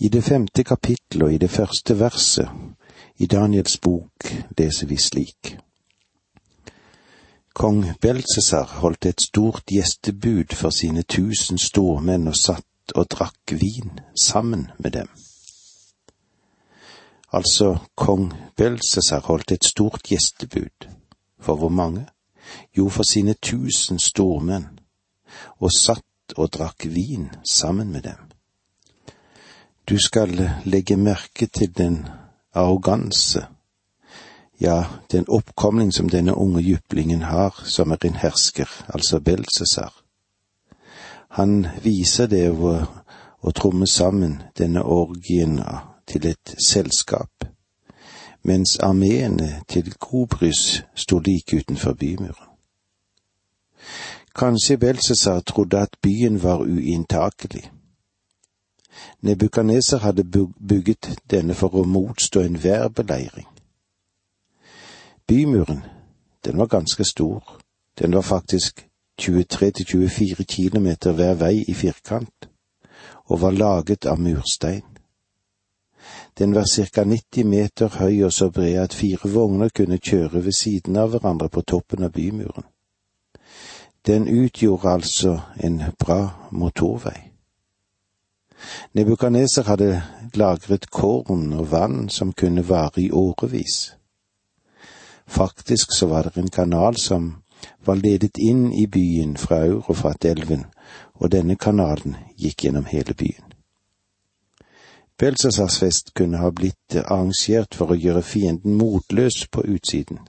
I det femte kapittel og i det første verset i Daniels bok leser vi slik. Kong Belsesar holdt et stort gjestebud for sine tusen stormenn og satt og drakk vin sammen med dem. Altså, kong Belsesar holdt et stort gjestebud. For hvor mange? Jo, for sine tusen stormenn, og satt og drakk vin sammen med dem. Du skal legge merke til den arroganse, ja, den oppkomling som denne unge jyplingen har, som er en hersker, altså Belsesar. Han viser det ved å tromme sammen denne orgien til et selskap, mens armeene til Kobrys sto like utenfor bymuren. Kanskje Belsesar trodde at byen var uinntakelig. Nebukaneser hadde bygget denne for å motstå enhver beleiring. Bymuren, den var ganske stor, den var faktisk 23–24 kilometer hver vei i firkant, og var laget av murstein. Den var ca 90 meter høy og så bred at fire vogner kunne kjøre ved siden av hverandre på toppen av bymuren. Den utgjorde altså en bra motorvei. Nebukaneser hadde lagret korn og vann som kunne vare i årevis. Faktisk så var det en kanal som var ledet inn i byen fra Eurofat-elven, og denne kanalen gikk gjennom hele byen. Belsasars fest kunne ha blitt arrangert for å gjøre fienden motløs på utsiden.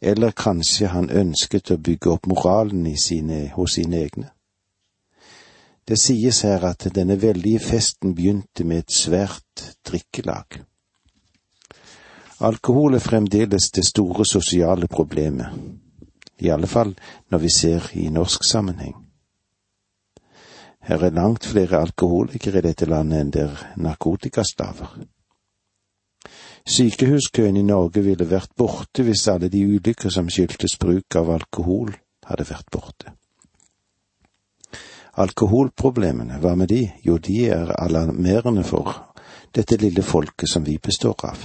Eller kanskje han ønsket å bygge opp moralen sine, hos sine egne. Det sies her at denne veldige festen begynte med et svært drikkelag. Alkohol er fremdeles det store sosiale problemet, i alle fall når vi ser i norsk sammenheng. Her er langt flere alkoholikere i dette landet enn det er narkotikastaver. Sykehuskøen i Norge ville vært borte hvis alle de ulykker som skyldtes bruk av alkohol, hadde vært borte. Alkoholproblemene, hva med de? Jo, de er alarmerende for dette lille folket som vi består av.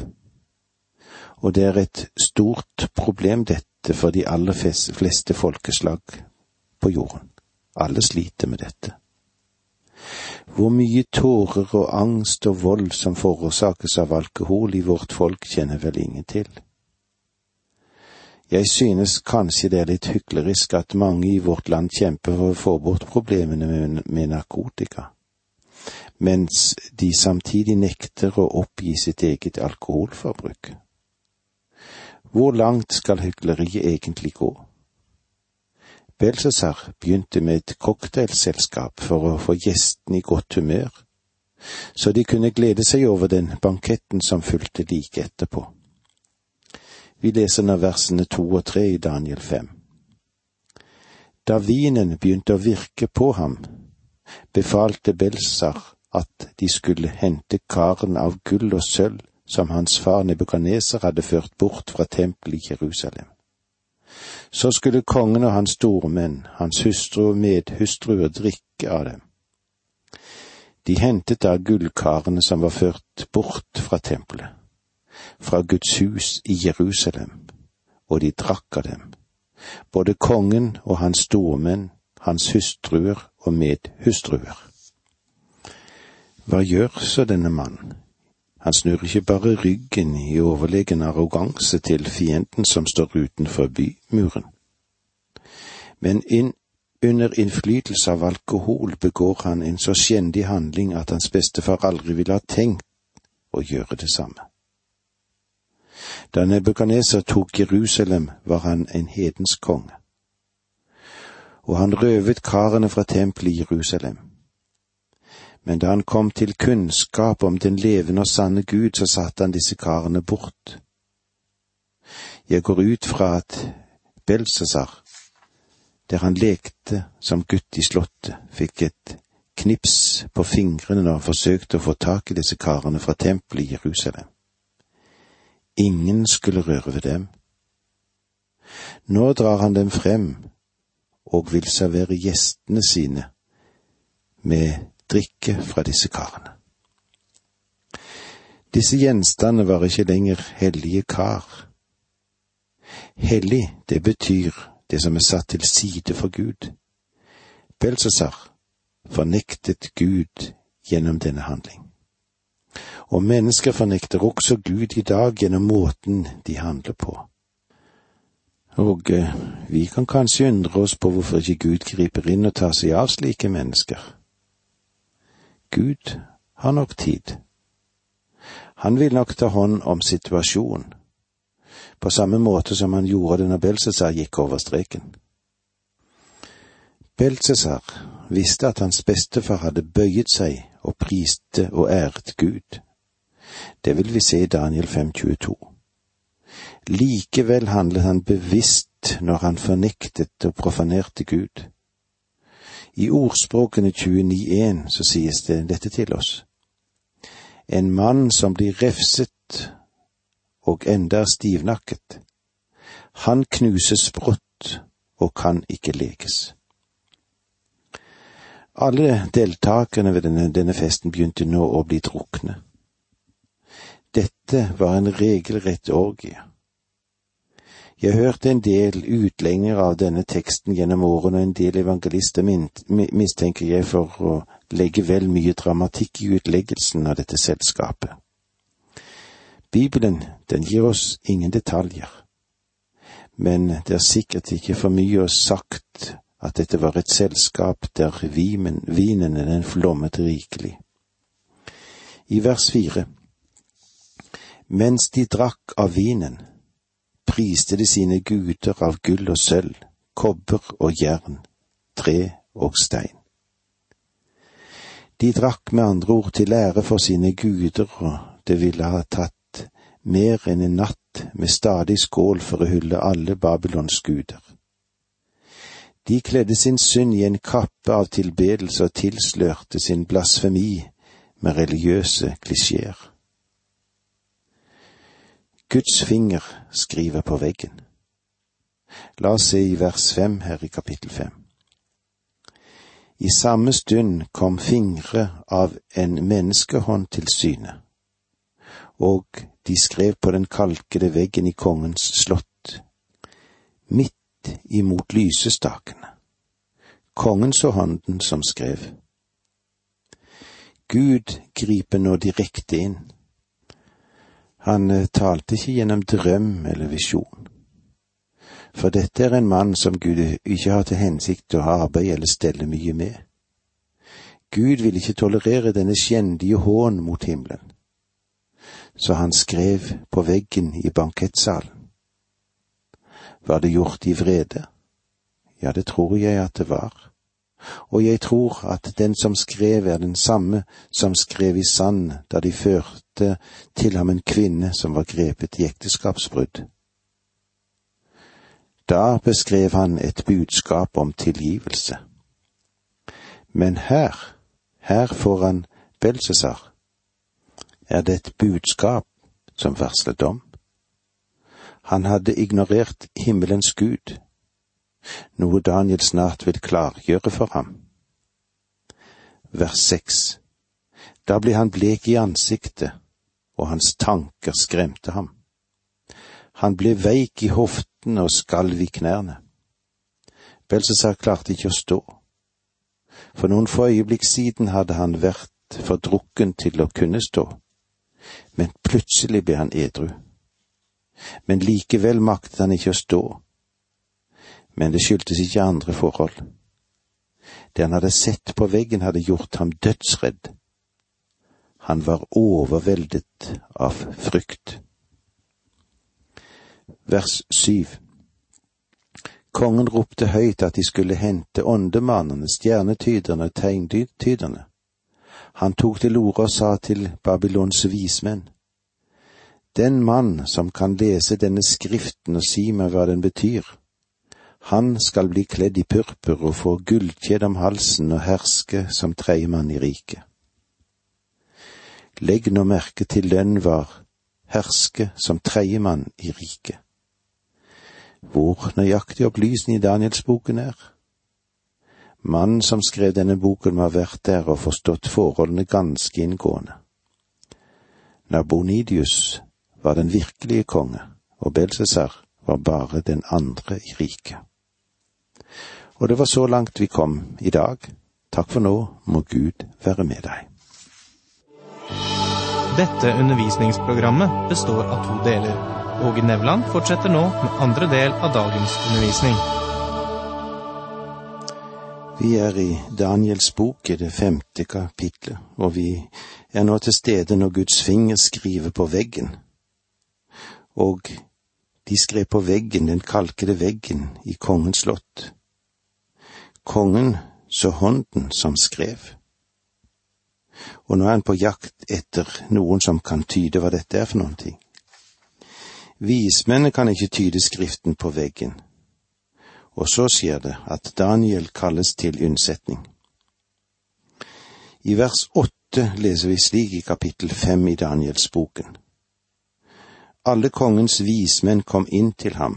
Og det er et stort problem dette for de aller fleste folkeslag på jorden. Alle sliter med dette. Hvor mye tårer og angst og vold som forårsakes av alkohol i vårt folk, kjenner vel ingen til. Jeg synes kanskje det er litt hyklerisk at mange i vårt land kjemper for å få bort problemene med, med narkotika, mens de samtidig nekter å oppgi sitt eget alkoholforbruk. Hvor langt skal hykleriet egentlig gå? Belsazar begynte med et cocktailselskap for å få gjestene i godt humør, så de kunne glede seg over den banketten som fulgte like etterpå. Vi leser nå versene to og tre i Daniel fem. Da vinen begynte å virke på ham, befalte Belsar at de skulle hente karen av gull og sølv som hans far Nebukaneser hadde ført bort fra tempelet i Jerusalem. Så skulle kongen og hans stormenn, hans hustru og medhustruer drikke av dem. De hentet da gullkarene som var ført bort fra tempelet fra Guds hus i Jerusalem, og de drakk av dem, både kongen og hans stormenn, hans hustruer og medhustruer. Hva gjør så denne mannen? Han snur ikke bare ryggen i overlegen arroganse til fienden som står utenfor bymuren, men inn under innflytelse av alkohol begår han en så skjendig handling at hans bestefar aldri ville ha tenkt å gjøre det samme. Da Nebukadneser tok Jerusalem, var han en hedensk konge. Og han røvet karene fra tempelet i Jerusalem. Men da han kom til kunnskap om den levende og sanne Gud, så satte han disse karene bort. Jeg går ut fra at Belsesar, der han lekte som gutt i slottet, fikk et knips på fingrene når han forsøkte å få tak i disse karene fra tempelet i Jerusalem. Ingen skulle røre ved dem. Nå drar han dem frem og vil servere gjestene sine med drikke fra disse karene. Disse gjenstandene var ikke lenger hellige kar. Hellig, det betyr det som er satt til side for Gud. Belsesar fornektet Gud gjennom denne handling. Og mennesker fornekter også Gud i dag gjennom måten de handler på. Og eh, vi kan kanskje undre oss på hvorfor ikke Gud griper inn og tar seg av slike mennesker. Gud har nok tid. Han vil nok ta hånd om situasjonen, på samme måte som han gjorde det når Belsesar gikk over streken. Belsesar visste at hans bestefar hadde bøyet seg og priste og æret Gud. Det vil vi se i Daniel 5,22. Likevel handlet han bevisst når han fornektet og profanerte Gud. I ordspråkene 29.1 så sies det dette til oss. En mann som blir refset og enda stivnakket, han knuses brått og kan ikke lekes. Alle deltakerne ved denne, denne festen begynte nå å bli drukne. Dette var en regelrett orgie. Jeg hørte en del utlenger av denne teksten gjennom årene, og en del evangelister mistenker jeg for å legge vel mye dramatikk i utleggelsen av dette selskapet. Bibelen, den gir oss ingen detaljer, men det er sikkert ikke for mye å sagt at dette var et selskap der vinen, vinen den flommet rikelig. I vers fire Mens de drakk av vinen, priste de sine guder av gull og sølv, kobber og jern, tre og stein. De drakk med andre ord til ære for sine guder, og det ville ha tatt mer enn en natt med stadig skål for å hylle alle Babylons guder. De kledde sin synd i en kappe av tilbedelse og tilslørte sin blasfemi med religiøse klisjeer. Guds finger skriver på veggen. La oss se i vers fem her i kapittel fem. I samme stund kom fingre av en menneskehånd til syne, og de skrev på den kalkede veggen i kongens slott, imot lysestakene. Kongen så hånden som skrev. Gud griper nå direkte inn han eh, talte ikke gjennom drøm eller visjon. For dette er en mann som Gud ikke har til hensikt å ha arbeid eller stelle mye med. Gud vil ikke tolerere denne skjendige hån mot himmelen. Så han skrev på veggen i bankettsalen. Var det gjort i vrede? Ja, det tror jeg at det var og jeg tror at den som skrev er den samme som skrev i sand da de førte til ham en kvinne som var grepet i ekteskapsbrudd. Da beskrev han et budskap om tilgivelse. Men her, her foran Belsesar, er det et budskap som varsler dom. Han hadde ignorert himmelens Gud, noe Daniel snart vil klargjøre for ham. Vers seks. Da ble han blek i ansiktet, og hans tanker skremte ham. Han ble veik i hoftene og skalv i knærne. Belsesar klarte ikke å stå. For noen få øyeblikk siden hadde han vært for drukken til å kunne stå, men plutselig ble han edru. Men likevel maktet han ikke å stå, men det skyldtes ikke andre forhold. Det han hadde sett på veggen hadde gjort ham dødsredd. Han var overveldet av frykt. Vers syv Kongen ropte høyt at de skulle hente åndemannene, stjernetyderne og tegntyderne. Han tok til orde og sa til Babylons vismenn. Den mann som kan lese denne skriften og si meg hva den betyr, han skal bli kledd i purpur og få gullkjede om halsen og herske som tredjemann i riket. Legg nå merke til den var herske som tredjemann i riket. Hvor nøyaktig opplysning i Danielsboken er. Mannen som skrev denne boken må ha vært der og forstått forholdene ganske inngående. Nabonidius var den virkelige konge, og Belsesar var bare den andre i riket. Og det var så langt vi kom i dag. Takk for nå, må Gud være med deg. Dette undervisningsprogrammet består av to deler. Åge Nevland fortsetter nå med andre del av dagens undervisning. Vi er i Daniels bok i det femte kapitlet, og vi er nå til stede når Guds finger skriver på veggen. Og de skrev på veggen, den kalkede veggen i kongens slott. Kongen så hånden som skrev. Og nå er han på jakt etter noen som kan tyde hva dette er for noen ting. Vismennene kan ikke tyde Skriften på veggen. Og så skjer det at Daniel kalles til unnsetning. I vers åtte leser vi slik i kapittel fem i Danielsboken. Alle kongens vismenn kom inn til ham,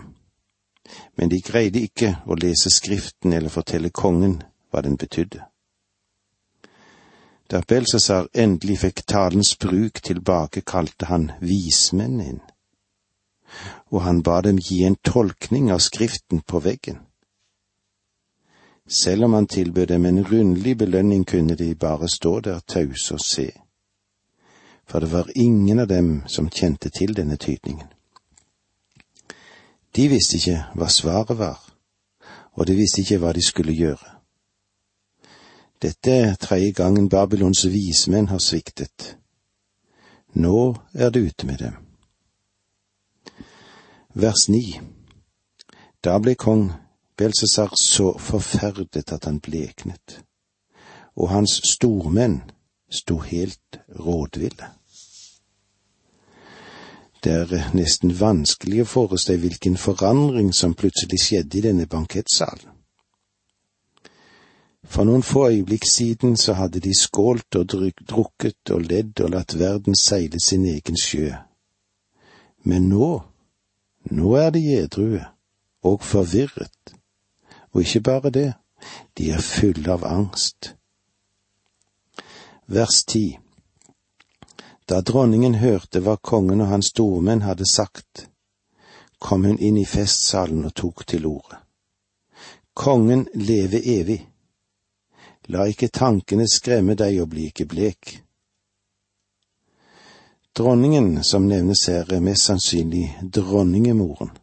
men de greide ikke å lese Skriften eller fortelle kongen hva den betydde. Da Belsesar endelig fikk talens bruk tilbake, kalte han vismenn inn, og han ba dem gi en tolkning av Skriften på veggen. Selv om han tilbød dem en rundlig belønning, kunne de bare stå der tause og se, for det var ingen av dem som kjente til denne tydningen. De visste ikke hva svaret var, og de visste ikke hva de skulle gjøre. Dette er tredje gangen Babylons vismenn har sviktet. Nå er det ute med dem. Vers ni Da ble kong Belsesar så forferdet at han bleknet, og hans stormenn sto helt rådville. Det er nesten vanskelig å forestille hvilken forandring som plutselig skjedde i denne bankettsalen. For noen få øyeblikk siden så hadde de skålt og drukket og ledd og latt verden seile sin egen sjø. Men nå, nå er de edrue og forvirret. Og ikke bare det, de er fulle av angst. Vers ti Da dronningen hørte hva kongen og hans stormenn hadde sagt, kom hun inn i festsalen og tok til orde. Kongen leve evig La ikke tankene skremme deg og bli ikke blek. Dronningen som nevnes her, er mest sannsynlig dronningemoren,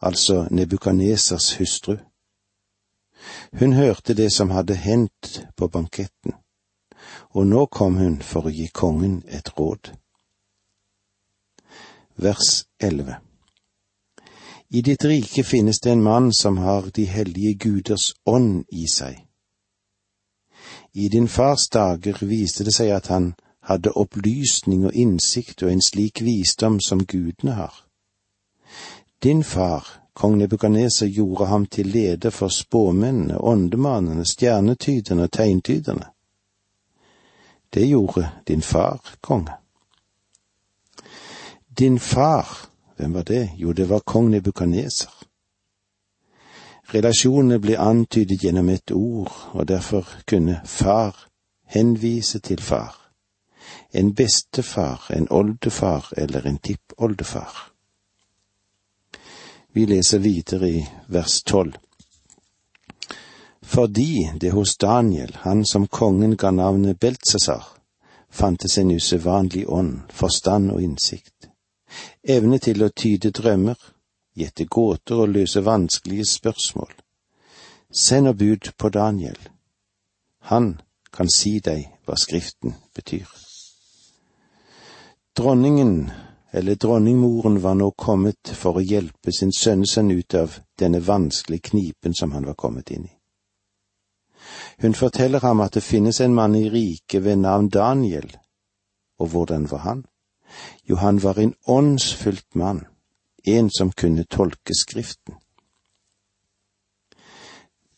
altså Nebukanesers hustru. Hun hørte det som hadde hendt på banketten, og nå kom hun for å gi kongen et råd. Vers 11 I ditt rike finnes det en mann som har de hellige guders ånd i seg i din fars dager viste det seg at han hadde opplysning og innsikt og en slik visdom som gudene har. Din far, kong Nebukadneser, gjorde ham til leder for spåmennene, åndemannene, stjernetyderne og tegntyderne. Det gjorde din far, konge. Din far, hvem var det? Jo, det var kong Nebukaneser. Relasjonene ble antydet gjennom et ord, og derfor kunne far henvise til far. En bestefar, en oldefar eller en tippoldefar. Vi leser videre i vers tolv. Fordi det hos Daniel, han som kongen ga navnet Beltsesar, fantes en usedvanlig ånd, forstand og innsikt, evne til å tyde drømmer, gjette gåter og løse vanskelige spørsmål. Send og bud på Daniel. Han kan si deg hva Skriften betyr. Dronningen, eller dronningmoren, var nå kommet for å hjelpe sin sønnesønn ut av denne vanskelige knipen som han var kommet inn i. Hun forteller ham at det finnes en mann i riket ved navn Daniel, og hvordan var han? Jo, han var en åndsfylt mann en som kunne tolke Skriften.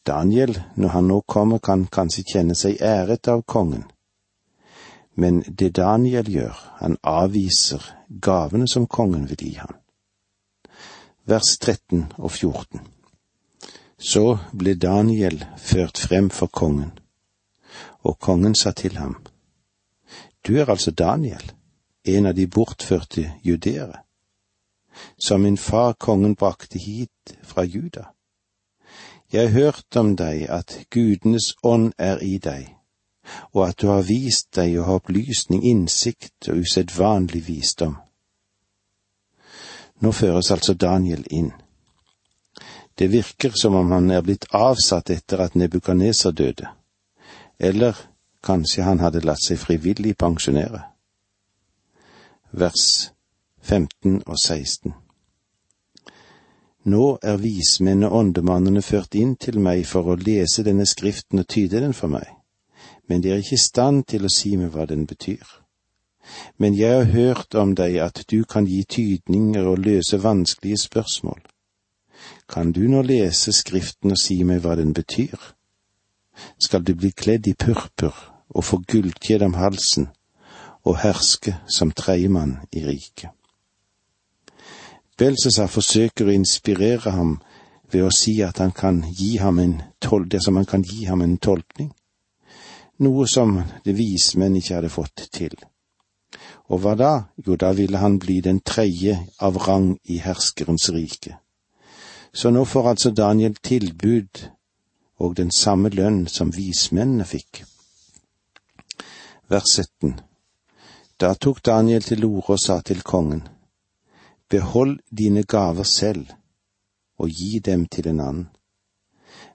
Daniel, når han nå kommer, kan kanskje kjenne seg æret av kongen. Men det Daniel gjør, han avviser gavene som kongen vil gi ham. Vers 13 og 14 Så ble Daniel ført frem for kongen, og kongen sa til ham, Du er altså Daniel, en av de bortførte judeere, som min far kongen brakte hit fra Juda. Jeg har hørt om deg at gudenes ånd er i deg, og at du har vist deg å ha opplysning, innsikt og usedvanlig visdom. Nå føres altså Daniel inn. Det virker som om han er blitt avsatt etter at Nebukaneser døde, eller kanskje han hadde latt seg frivillig pensjonere. Vers 15 og 16 Nå er vismennene og åndemannene ført inn til meg for å lese denne skriften og tyde den for meg, men de er ikke i stand til å si meg hva den betyr. Men jeg har hørt om deg at du kan gi tydninger og løse vanskelige spørsmål. Kan du nå lese Skriften og si meg hva den betyr? Skal du bli kledd i purpur og få gullkjede om halsen og herske som tredjemann i riket? Belsesar forsøker å inspirere ham ved å si at han kan gi ham en tol kan gi ham en tolkning, noe som det vismenn ikke hadde fått til. Og hva da? Jo, da ville han bli den tredje av rang i herskerens rike. Så nå får altså Daniel tilbud og den samme lønn som vismennene fikk. Vers 17 Da tok Daniel til orde og sa til kongen, Behold dine gaver selv, og gi dem til en annen.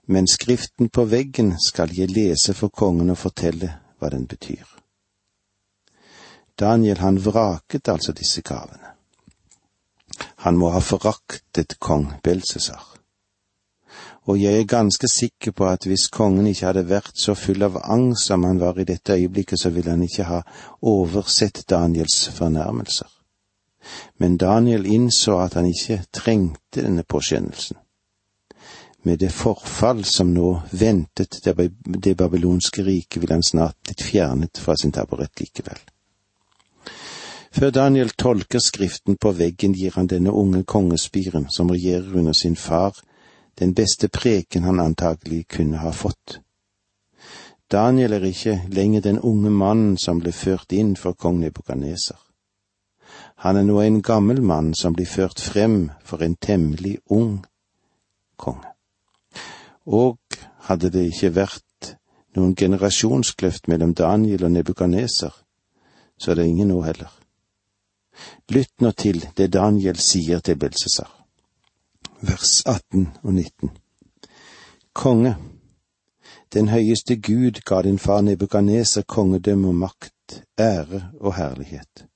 Men skriften på veggen skal jeg lese for kongen og fortelle hva den betyr. Daniel han vraket altså disse gavene. Han må ha foraktet kong Belsesar. Og jeg er ganske sikker på at hvis kongen ikke hadde vært så full av angst som han var i dette øyeblikket, så ville han ikke ha oversett Daniels fornærmelser men Daniel innså at han ikke trengte denne påskjønnelsen. Med det forfall som nå ventet det babylonske riket, ville han snart blitt fjernet fra sin taburett likevel. Før Daniel tolker Skriften på veggen, gir han denne unge kongespiren, som regjerer under sin far, den beste preken han antagelig kunne ha fått. Daniel er ikke lenger den unge mannen som ble ført inn for kong Nebukaneser. Han er nå en gammel mann som blir ført frem for en temmelig ung konge. Og hadde det ikke vært noen generasjonskløft mellom Daniel og Nebukaneser, så er det ingen nå heller. Lytt nå til det Daniel sier til Belsesar, vers 18 og 19. Konge, den høyeste Gud ga din far Nebukaneser kongedømme og makt, ære og herlighet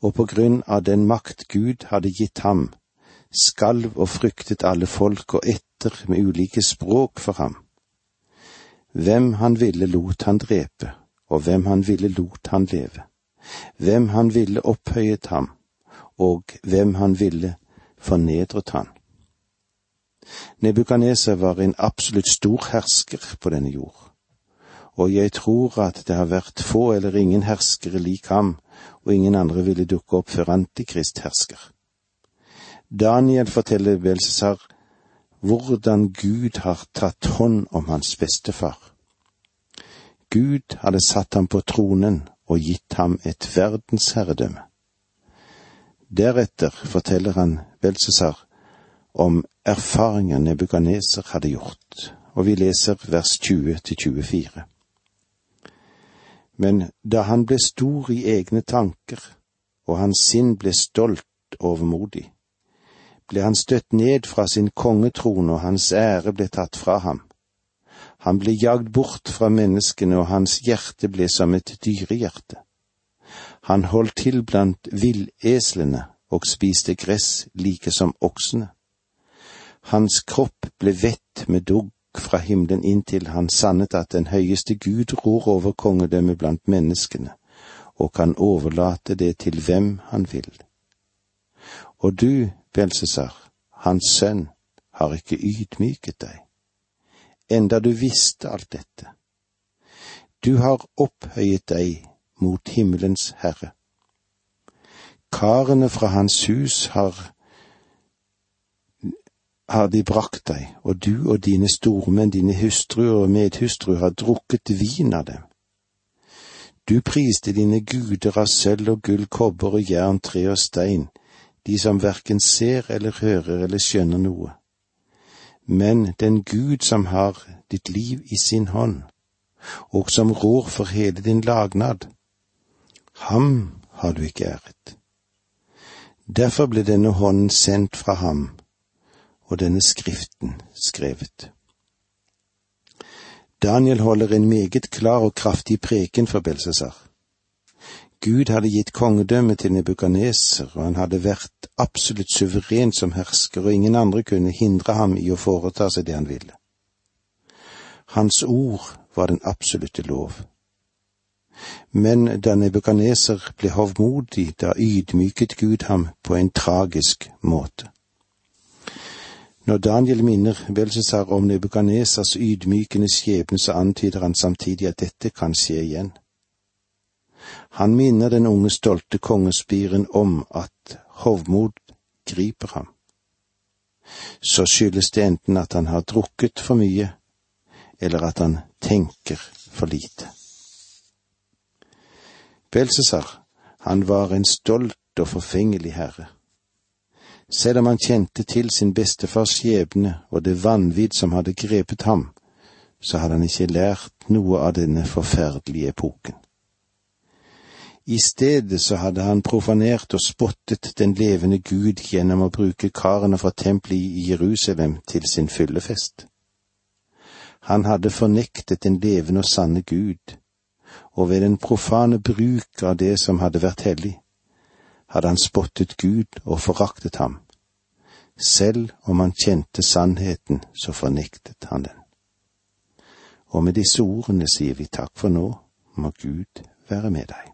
og på grunn av den makt Gud hadde gitt ham, skalv og fryktet alle folk og etter med ulike språk for ham. Hvem han ville lot han drepe, og hvem han ville lot han leve. Hvem han ville opphøyet ham, og hvem han ville fornedret han. Nebukaneser var en absolutt stor hersker på denne jord, og jeg tror at det har vært få eller ingen herskere lik ham og ingen andre ville dukke opp før Antikrist hersker. Daniel forteller Belsesar hvordan Gud har tatt hånd om hans bestefar. Gud hadde satt ham på tronen og gitt ham et verdensherredømme. Deretter forteller han Belsesar om erfaringer Nebukaneser hadde gjort, og vi leser vers 20 til 24 men da han ble stor i egne tanker, og hans sinn ble stolt overmodig, ble han støtt ned fra sin kongetrone, og hans ære ble tatt fra ham. Han ble jagd bort fra menneskene, og hans hjerte ble som et dyrehjerte. Han holdt til blant villeslene og spiste gress like som oksene. Hans kropp ble vett med dugg fra himmelen inntil han sannet at den høyeste Gud ror over kongedømmet blant menneskene, og kan overlate det til hvem han vil. Og du, Belsesar, hans sønn, har ikke ydmyket deg, enda du visste alt dette. Du har opphøyet deg mot himmelens herre. Karene fra hans hus har har de brakt deg, og du og dine stormenn, dine hustruer og medhustruer, har drukket vin av dem. Du priste dine guder av sølv og gull, kobber og jern, tre og stein, de som hverken ser eller hører eller skjønner noe. Men den Gud som har ditt liv i sin hånd, og som rår for hele din lagnad, ham har du ikke æret. Derfor ble denne hånden sendt fra ham, og denne skriften skrevet. Daniel holder en meget klar og kraftig preken for Belsesar. Gud hadde gitt kongedømmet til Nebukadneser, og han hadde vært absolutt suveren som hersker, og ingen andre kunne hindre ham i å foreta seg det han ville. Hans ord var den absolutte lov. Men da Nebukadneser ble hovmodig, da ydmyket Gud ham på en tragisk måte. Når Daniel minner Belsesar om Nebukadnesars ydmykende skjebne, så antyder han samtidig at dette kan skje igjen. Han minner den unge, stolte kongespiren om at hovmod griper ham. Så skyldes det enten at han har drukket for mye, eller at han tenker for lite. Belsesar, han var en stolt og forfengelig herre. Selv om han kjente til sin bestefars skjebne og det vanvidd som hadde grepet ham, så hadde han ikke lært noe av denne forferdelige epoken. I stedet så hadde han profanert og spottet den levende Gud gjennom å bruke karene fra tempelet i Jerusalem til sin fyllefest. Han hadde fornektet den levende og sanne Gud, og ved den profane bruk av det som hadde vært hellig, hadde han spottet Gud og foraktet ham. Selv om han kjente sannheten, så fornektet han den. Og med disse ordene sier vi takk for nå, må Gud være med deg.